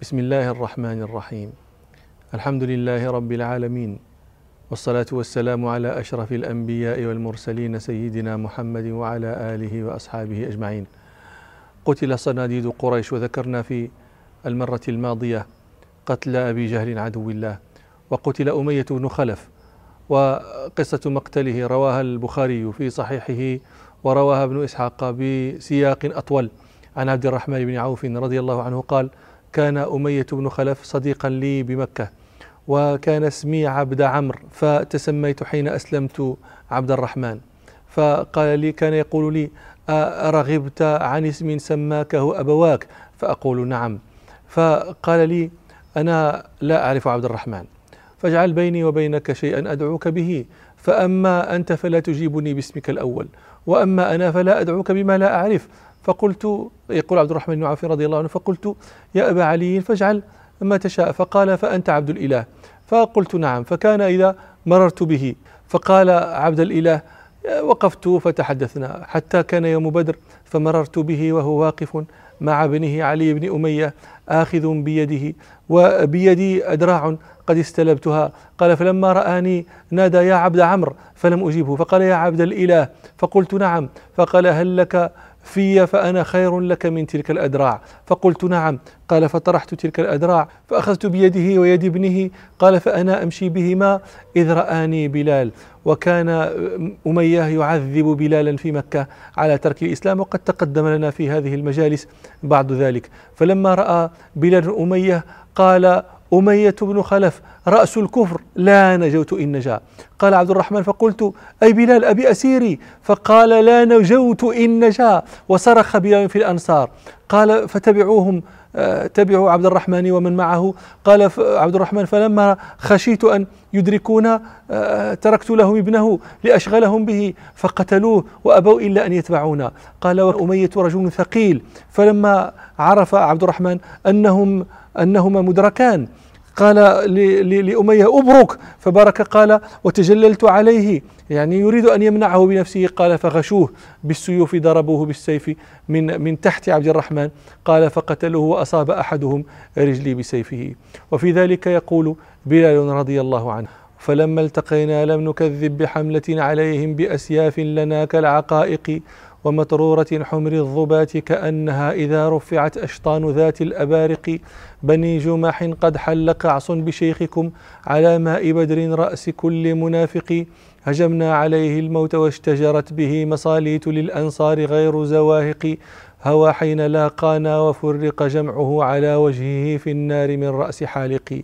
بسم الله الرحمن الرحيم الحمد لله رب العالمين والصلاة والسلام على أشرف الأنبياء والمرسلين سيدنا محمد وعلى آله وأصحابه أجمعين قتل صناديد قريش وذكرنا في المرة الماضية قتل أبي جهل عدو الله وقتل أمية بن خلف وقصة مقتله رواها البخاري في صحيحه ورواها ابن إسحاق بسياق أطول عن عبد الرحمن بن عوف رضي الله عنه قال كان أمية بن خلف صديقا لي بمكة وكان اسمي عبد عمرو فتسميت حين أسلمت عبد الرحمن. فقال لي كان يقول لي أرغبت عن اسم سماكه أبواك؟ فأقول نعم. فقال لي أنا لا أعرف عبد الرحمن. فاجعل بيني وبينك شيئا أدعوك به. فأما أنت فلا تجيبني باسمك الأول وأما أنا فلا أدعوك بما لا أعرف. فقلت يقول عبد الرحمن بن عوف رضي الله عنه فقلت يا أبا علي فاجعل ما تشاء. فقال فأنت عبد الإله. فقلت نعم. فكان إذا مررت به. فقال عبد الإله وقفت فتحدثنا حتى كان يوم بدر فمررت به وهو واقف مع ابنه علي بن أمية آخذ بيده وبيدي أدراع قد استلبتها. قال فلما رآني نادى يا عبد عمرو فلم أجيبه. فقال يا عبد الإله. فقلت نعم. فقال هل لك في فأنا خير لك من تلك الأدراع. فقلت نعم. قال فطرحت تلك الأدراع. فأخذت بيده ويد ابنه. قال فأنا أمشي بهما. إذ رآني بلال. وكان أمية يعذب بلالا في مكة على ترك الإسلام. وقد تقدم لنا في هذه المجالس بعد ذلك. فلما رأى بلال أمية قال أمية بن خلف رأس الكفر لا نجوت إن نجا. قال عبد الرحمن فقلت أي بلال أبي أسيري؟ فقال لا نجوت إن نجا. وصرخ بلال في الأنصار. قال فتبعوهم آه، تبعوا عبد الرحمن ومن معه. قال عبد الرحمن فلما خشيت أن يدركونا آه، تركت لهم ابنه لأشغلهم به فقتلوه وأبوا إلا أن يتبعونا. قال وأمية رجل ثقيل. فلما عرف عبد الرحمن أنهم أنهما مدركان قال لأمية أبرك. فبارك قال وتجللت عليه. يعني يريد أن يمنعه بنفسه قال فغشوه بالسيوف ضربوه بالسيف من من تحت عبد الرحمن. قال فقتلوه وأصاب أحدهم رجلي بسيفه. وفي ذلك يقول بلال رضي الله عنه فلما التقينا لم نكذب بحملة عليهم بأسياف لنا كالعقائق. ومطرورة حمر الظبات كأنها إذا رفعت أشطان ذات الأبارق. بني جمح قد حل قعص بشيخكم على ماء بدر رأس كل منافق. هجمنا عليه الموت واشتجرت به مصاليت للأنصار غير زواهق. هوى حين لاقانا وفرق جمعه على وجهه في النار من رأس حالق.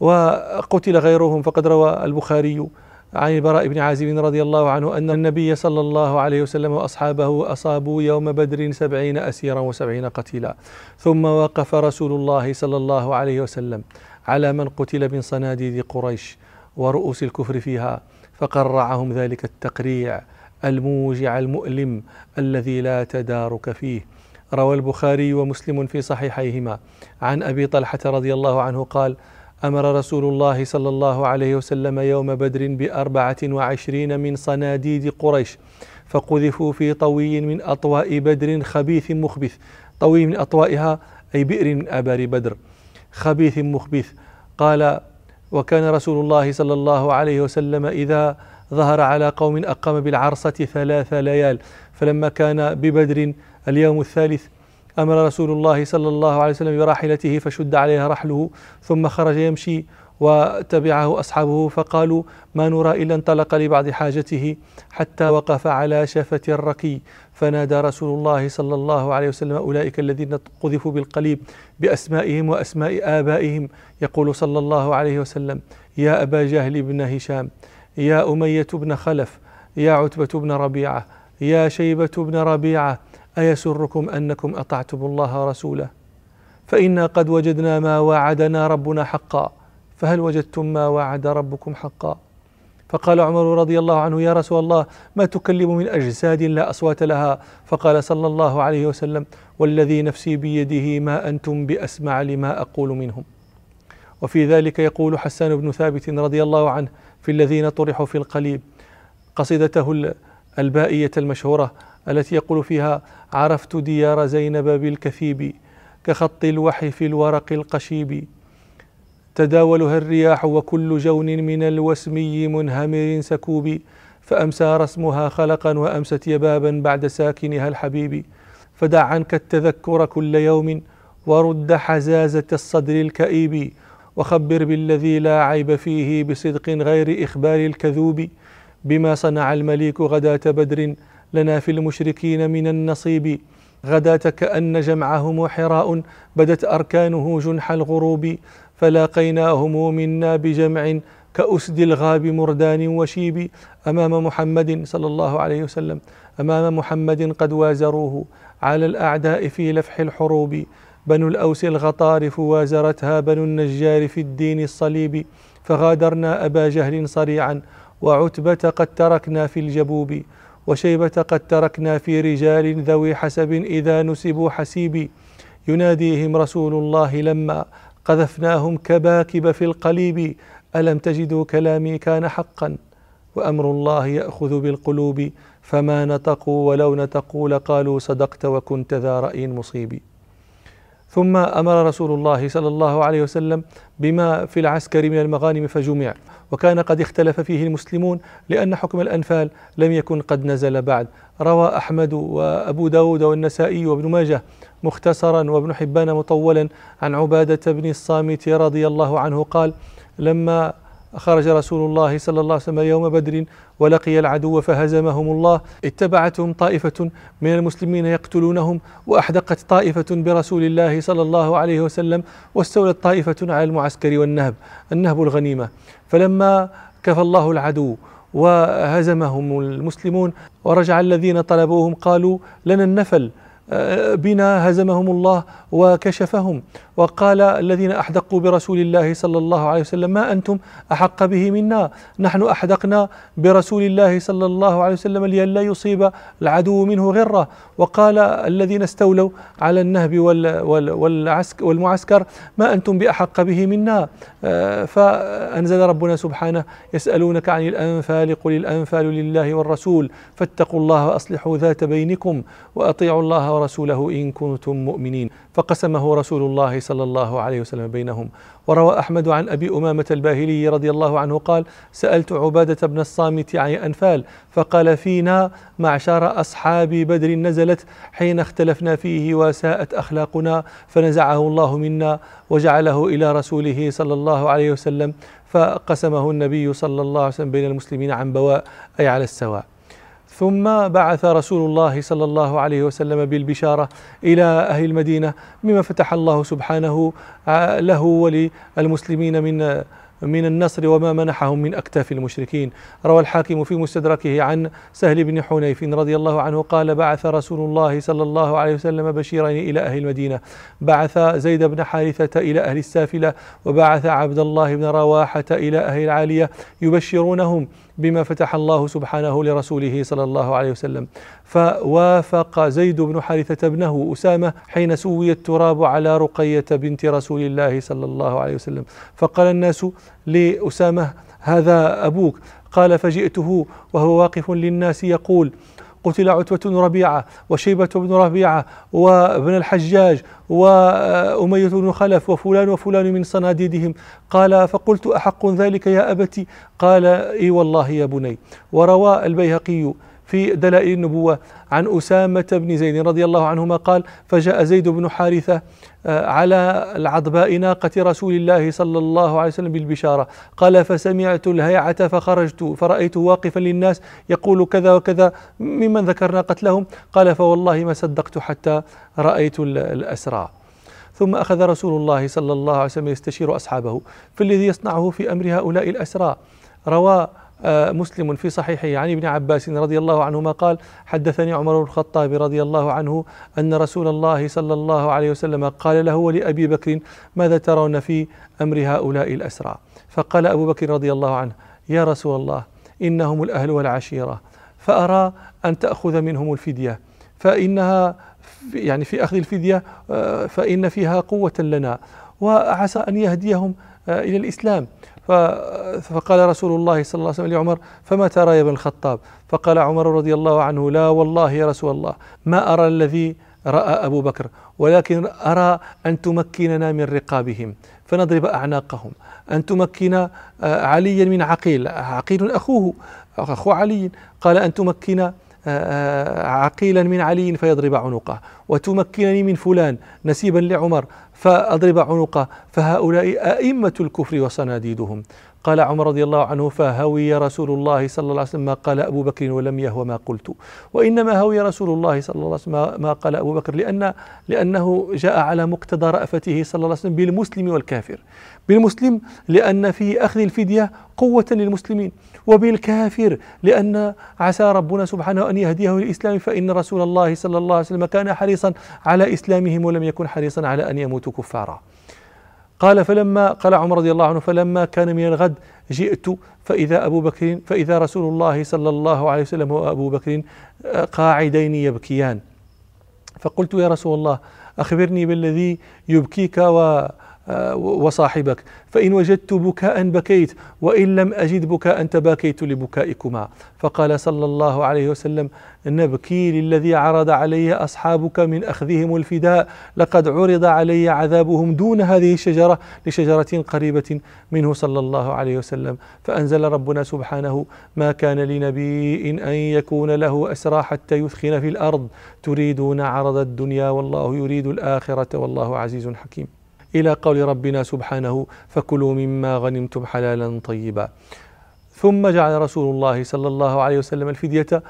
وقتل غيرهم فقد روى البخاري. عن البراء بن عازب رضي الله عنه أن النبي صلى الله عليه وسلم وأصحابه أصابوا يوم بدر سبعين أسيرا وسبعين قتيلا. ثم وقف رسول الله صلى الله عليه وسلم على من قتل من صناديد قريش ورؤوس الكفر فيها فقرعهم ذلك التقريع الموجع المؤلم الذي لا تدارك فيه. روى البخاري ومسلم في صحيحيهما. عن أبي طلحة رضي الله عنه قال أمر رسول الله صلى الله عليه وسلم يوم بدر بأربعة وعشرين من صناديد قريش فقذفوا في طوي من أطواء بدر خبيث مخبث. طوي من أطوائها أي بئر من آبار بدر. خبيث مخبث. قال وكان رسول الله صلى الله عليه وسلم إذا ظهر على قوم أقام بالعرصة ثلاث ليال فلما كان ببدر اليوم الثالث أمر رسول الله صلى الله عليه وسلم براحلته فشد عليها رحله ثم خرج يمشي وتبعه أصحابه فقالوا ما نرى إلا انطلق لبعض حاجته حتى وقف على شفة الركي فنادى رسول الله صلى الله عليه وسلم أولئك الذين قذفوا بالقليب بأسمائهم وأسماء آبائهم. يقول صلى الله عليه وسلم يا أبا جهل بن هشام يا أمية بن خلف يا عتبة بن ربيعة يا شيبة بن ربيعة أيسركم أنكم أطعتم الله ورسوله؟ فإنا قد وجدنا ما وعدنا ربنا حقا فهل وجدتم ما وعد ربكم حقا؟ فقال عمر رضي الله عنه يا رسول الله ما تكلم من أجساد لا أصوات لها؟ فقال صلى الله عليه وسلم والذي نفسي بيده ما أنتم بأسمع لما أقول منهم. وفي ذلك يقول حسان بن ثابت رضي الله عنه في الذين طرحوا في القليب قصيدته البائية المشهورة التي يقول فيها عرفت ديار زينب بالكثيب كخط الوحي في الورق القشيب. تداولها الرياح وكل جون من الوسمي منهمر سكوب. فأمسى رسمها خلقا وأمست يبابا بعد ساكنها الحبيب. فدع عنك التذكر كل يوم ورد حزازة الصدر الكئيب. وخبر بالذي لا عيب فيه بصدق غير إخبار الكذوب. بما صنع المليك غداة بدر لنا في المشركين من النصيب. غداة كأن جمعهم حراء بدت أركانه جنح الغروب. فلاقيناهم منا بجمع كأسد الغاب مردان وشيب. أمام محمد صلى الله عليه وسلم أمام محمد قد وازروه. على الأعداء في لفح الحروب. بنو الأوس الغطارف وازرتها بنو النجار في الدين الصليب. فغادرنا أبا جهل صريعا وعتبة قد تركنا في الجبوب. وشيبة قد تركنا في رجال ذوي حسب إذا نسبوا حسيب يناديهم رسول الله لما قذفناهم كباكب في القليب. ألم تجدوا كلامي كان حقا؟ وأمر الله يأخذ بالقلوب. فما نطقوا ولو نطقوا لقالوا صدقت وكنت ذا رأي مصيب ثم أمر رسول الله صلى الله عليه وسلم بما في العسكر من المغانم فجمع. وكان قد اختلف فيه المسلمون لأن حكم الأنفال لم يكن قد نزل بعد. روى أحمد وأبو داود والنسائي وابن ماجه مختصرا وابن حبان مطولا عن عبادة بن الصامت رضي الله عنه قال لما خرج رسول الله صلى الله عليه وسلم يوم بدر ولقي العدو فهزمهم الله. اتبعتهم طائفة من المسلمين يقتلونهم وأحدقت طائفة برسول الله صلى الله عليه وسلم واستولت طائفة على المعسكر والنهب النهب الغنيمة. فلما كفى الله العدو وهزمهم المسلمون ورجع الذين طلبوهم قالوا لنا النفل بنا هزمهم الله وكشفهم. وقال الذين أحدقوا برسول الله صلى الله عليه وسلم ما أنتم أحق به منا؟ نحن أحدقنا برسول الله صلى الله عليه وسلم لئلا يصيب العدو منه غرة. وقال الذين استولوا على النهب والمعسكر ما أنتم بأحق به منا؟ فأنزل ربنا سبحانه يسألونك عن الأنفال قل الأنفال لله والرسول فاتقوا الله وأصلحوا ذات بينكم وأطيعوا الله ورسوله إن كنتم مؤمنين. فقسمه رسول الله صلى الله عليه وسلم بينهم. وروى أحمد عن أبي أمامة الباهلي رضي الله عنه قال سألت عبادة بن الصامت عن أنفال فقال فينا معشر أصحاب بدر نزلت حين اختلفنا فيه وساءت أخلاقنا فنزعه الله منا وجعله إلى رسوله صلى الله عليه وسلم فقسمه النبي صلى الله عليه وسلم بين المسلمين عن بواء أي على السواء. ثم بعث رسول الله صلى الله عليه وسلم بالبشارة إلى أهل المدينة مما فتح الله سبحانه له وللمسلمين من من النصر وما منحهم من أكتاف المشركين. روى الحاكم في مستدركه عن سهل بن حنيف رضي الله عنه قال بعث رسول الله صلى الله عليه وسلم بشيرين إلى أهل المدينة. بعث زيد بن حارثة إلى أهل السافلة وبعث عبد الله بن رواحة إلى أهل العالية يبشرونهم بما فتح الله سبحانه لرسوله صلى الله عليه وسلم. فوافق زيد بن حارثة ابنه أسامة حين سوي التراب على رقية بنت رسول الله صلى الله عليه وسلم. فقال الناس لأسامة هذا أبوك. قال فجئته وهو واقف للناس يقول قتل عتبة بن ربيعة وشيبة بن ربيعة وابن الحجاج وأمية بن خلف وفلان وفلان من صناديدهم. قال فقلت أحق ذلك يا أبتي؟ قال إي والله يا بني. وروى البيهقي في دلائل النبوة. عن أسامة بن زيد رضي الله عنهما قال فجاء زيد بن حارثة آه، على العضباء ناقة رسول الله صلى الله عليه وسلم بالبشارة. قال فسمعت الهيعة فخرجت فرأيت واقفا للناس يقول كذا وكذا ممن ذكرنا قتلهم قال فوالله ما صدقت حتى رأيت الأسرى. ثم أخذ رسول الله صلى الله عليه وسلم يستشير أصحابه في الذي يصنعه في أمر هؤلاء الأسرى. روى مسلم في صحيحه عن ابن عباس رضي الله عنهما قال حدثني عمر بن الخطاب رضي الله عنه أن رسول الله صلى الله عليه وسلم قال له ولأبي بكر ماذا ترون في أمر هؤلاء الأسرى؟ فقال أبو بكر رضي الله عنه يا رسول الله إنهم الأهل والعشيرة فأرى أن تأخذ منهم الفدية فإنها يعني في أخذ الفدية آه، فإن فيها قوة لنا. وعسى أن يهديهم آه، إلى الإسلام. فقال رسول الله صلى الله عليه وسلم لعمر فما ترى يا ابن الخطاب؟ فقال عمر رضي الله عنه لا والله يا رسول الله ما أرى الذي رأى أبو بكر ولكن أرى أن تمكننا من رقابهم فنضرب أعناقهم. أن تمكن آه، عليا من عقيل عقيل أخوه أخو علي. قال أن تمكن عقيلا من علي فيضرب عنقه وتمكنني من فلان نسيبا لعمر فأضرب عنقه فهؤلاء أئمة الكفر وصناديدهم. قال عمر رضي الله عنه فهوي رسول الله صلى الله عليه وسلم ما قال أبو بكر ولم يهو ما قلت. وإنما هوي رسول الله صلى الله عليه وسلم ما قال أبو بكر لأن لأنه جاء على مقتضى رأفته صلى الله عليه وسلم بالمسلم والكافر. بالمسلم لأن في أخذ الفدية قوة للمسلمين. وبالكافر لأن عسى ربنا سبحانه أن يهديه للإسلام فإن رسول الله صلى الله عليه وسلم كان حريصا على إسلامهم ولم يكن حريصا على أن يموتوا كفارا. قال فلما قال عمر رضي الله عنه فلما كان من الغد جئت فإذا أبو بكر فإذا رسول الله صلى الله عليه وسلم وأبو بكر قاعدين يبكيان. فقلت يا رسول الله أخبرني بالذي يبكيك و آه، وصاحبك. فإن وجدت بكاء بكيت وإن لم أجد بكاء تباكيت لبكائكما. فقال صلى الله عليه وسلم نبكي للذي عرض علي أصحابك من أخذهم الفداء لقد عرض علي عذابهم دون هذه الشجرة لشجرة قريبة منه صلى الله عليه وسلم. فأنزل ربنا سبحانه ما كان لنبي أن يكون له أسرى حتى يثخن في الأرض تريدون عرض الدنيا والله يريد الآخرة والله عزيز حكيم. إلى قول ربنا سبحانه فكلوا مما غنمتم حلالا طيبا. ثم جعل رسول الله صلى الله عليه وسلم الفدية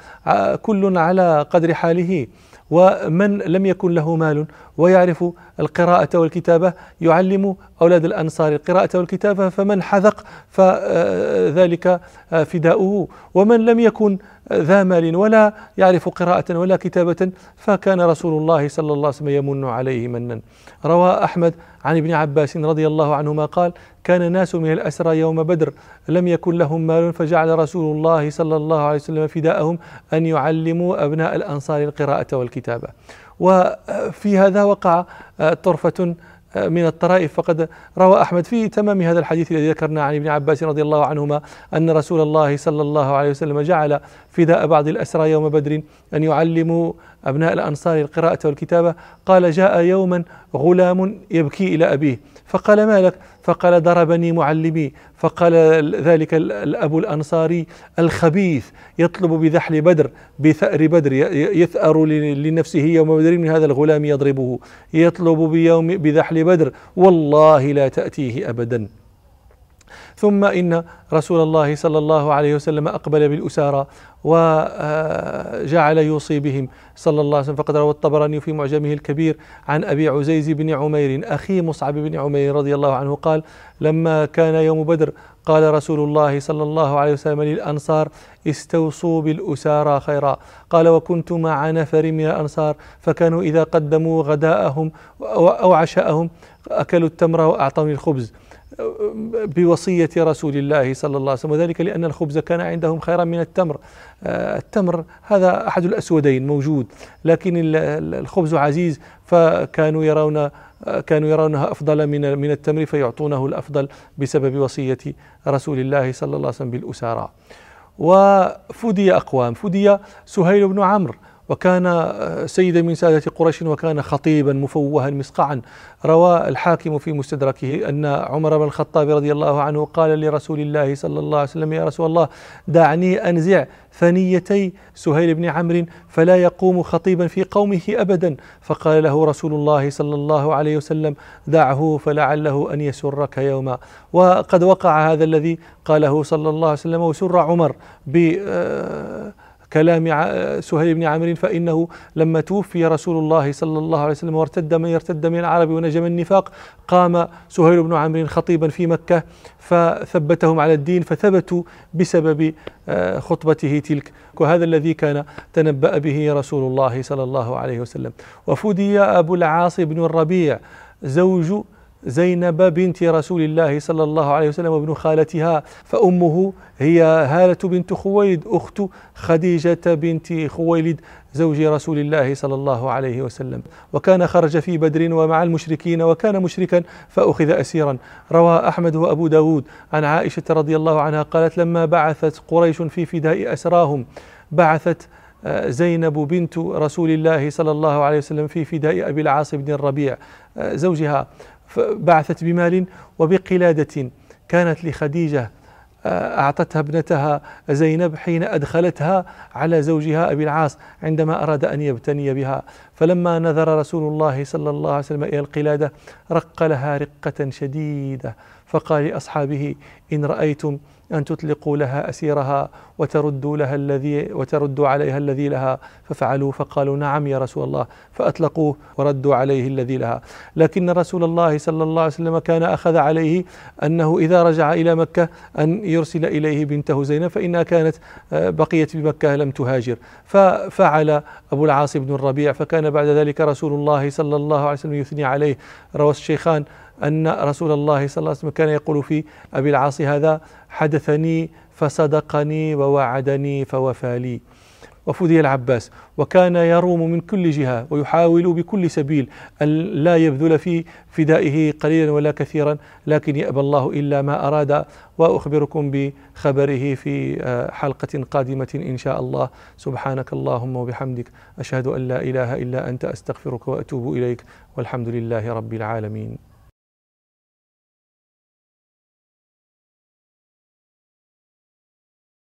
كل على قدر حاله ومن لم يكن له مال ويعرف القراءة والكتابة يعلم أولاد الأنصار القراءة والكتابة فمن حذق فذلك فداؤه. ومن لم يكن ذا مال ولا يعرف قراءة ولا كتابة فكان رسول الله صلى الله عليه وسلم يمن عليه منا. روى أحمد عن ابن عباس رضي الله عنهما قال كان ناس من الأسرى يوم بدر لم يكن لهم مال فجعل رسول الله صلى الله عليه وسلم فداءهم أن يعلموا أبناء الأنصار القراءة والكتابة. وفي هذا وقع طرفة من الطرائف. فقد روى أحمد في تمام هذا الحديث الذي ذكرنا عن ابن عباس رضي الله عنهما أن رسول الله صلى الله عليه وسلم جعل فداء بعض الأسرى يوم بدر أن يعلموا أبناء الأنصار القراءة والكتابة. قال جاء يوما غلام يبكي إلى أبيه. فقال ما لك؟ فقال ضربني معلمي فقال ذلك الأب الأنصاري الخبيث يطلب بذحل بدر بثأر بدر يثأر لنفسه يوم بدر من هذا الغلام يضربه يطلب بيوم بذحل بدر والله لا تأتيه أبدا. ثم إن رسول الله صلى الله عليه وسلم أقبل بالأسارى وجعل يوصي بهم. صلى الله عليه وسلم فقد روى الطبراني في معجمه الكبير عن أبي عزيز بن عمير أخي مصعب بن عمير رضي الله عنه قال لما كان يوم بدر قال رسول الله صلى الله عليه وسلم للأنصار استوصوا بالأسارى خيرا قال وكنت مع نفر من الأنصار فكانوا إذا قدموا غداءهم أو عشاءهم أكلوا التمر وأعطوني الخبز بوصية رسول الله صلى الله عليه وسلم وذلك لأن الخبز كان عندهم خيرا من التمر. آه، التمر هذا أحد الأسودين موجود لكن الخبز عزيز فكانوا يرون آه، كانوا يرونها أفضل من من التمر فيعطونه الأفضل بسبب وصية رسول الله صلى الله عليه وسلم بالأسارى. وفدي أقوام فدي سهيل بن عمرو. وكان آه، سيدا من سادة قريش وكان خطيبا مفوها مسقعا. روى الحاكم في مستدركه أن عمر بن الخطاب رضي الله عنه قال لرسول الله صلى الله عليه وسلم يا رسول الله دعني أنزع ثنيتي سهيل بن عمرو فلا يقوم خطيبا في قومه أبدا. فقال له رسول الله صلى الله عليه وسلم دعه فلعله أن يسرك يوما. وقد وقع هذا الذي قاله صلى الله عليه وسلم وسر عمر ب آه، كلام سهيل بن عامر فإنه لما توفي رسول الله صلى الله عليه وسلم وارتد من يرتد من العرب ونجم النفاق قام سهيل بن عامر خطيبا في مكة فثبتهم على الدين فثبتوا بسبب آه، خطبته تلك. وهذا الذي كان تنبأ به رسول الله صلى الله عليه وسلم. وفدي أبو العاص بن الربيع زوج زينب بنت رسول الله صلى الله عليه وسلم وابن خالتها فأمه هي هالة بنت خويلد أخت خديجة بنت خويلد زوج رسول الله صلى الله عليه وسلم. وكان خرج في بدر ومع المشركين وكان مشركا فأخذ أسيرا. روى أحمد وأبو داود عن عائشة رضي الله عنها قالت لما بعثت قريش في فداء أسراهم بعثت زينب بنت رسول الله صلى الله عليه وسلم في فداء أبي العاص بن الربيع زوجها. بعثت بمال وبقلادة كانت لخديجة أعطتها ابنتها زينب حين أدخلتها على زوجها أبي العاص عندما أراد أن يبتني بها. فلما نظر رسول الله صلى الله عليه وسلم إلى القلادة رق لها رقة شديدة. فقال لأصحابه إن رأيتم أن تطلقوا لها أسيرها وتردوا لها الذي وتردوا عليها الذي لها. ففعلوا فقالوا نعم يا رسول الله. فأطلقوه وردوا عليه الذي لها. لكن رسول الله صلى الله عليه وسلم كان أخذ عليه أنه إذا رجع إلى مكة أن يرسل إليه بنته زينب فإنها كانت آه، بقيت بمكة لم تهاجر. ففعل أبو العاص بن الربيع فكان بعد ذلك رسول الله صلى الله عليه وسلم يثني عليه. روى الشيخان أن رسول الله صلى الله عليه وسلم كان يقول في أبي العاص هذا حدثني فصدقني ووعدني فوفى لي. وفدي العباس. وكان يروم من كل جهة ويحاول بكل سبيل أن لا يبذل في فدائه قليلا ولا كثيرا لكن يأبى الله إلا ما أراد. وأخبركم بخبره في آه، حلقة قادمة إن شاء الله. سبحانك اللهم وبحمدك أشهد أن لا إله إلا أنت أستغفرك وأتوب إليك والحمد لله رب العالمين.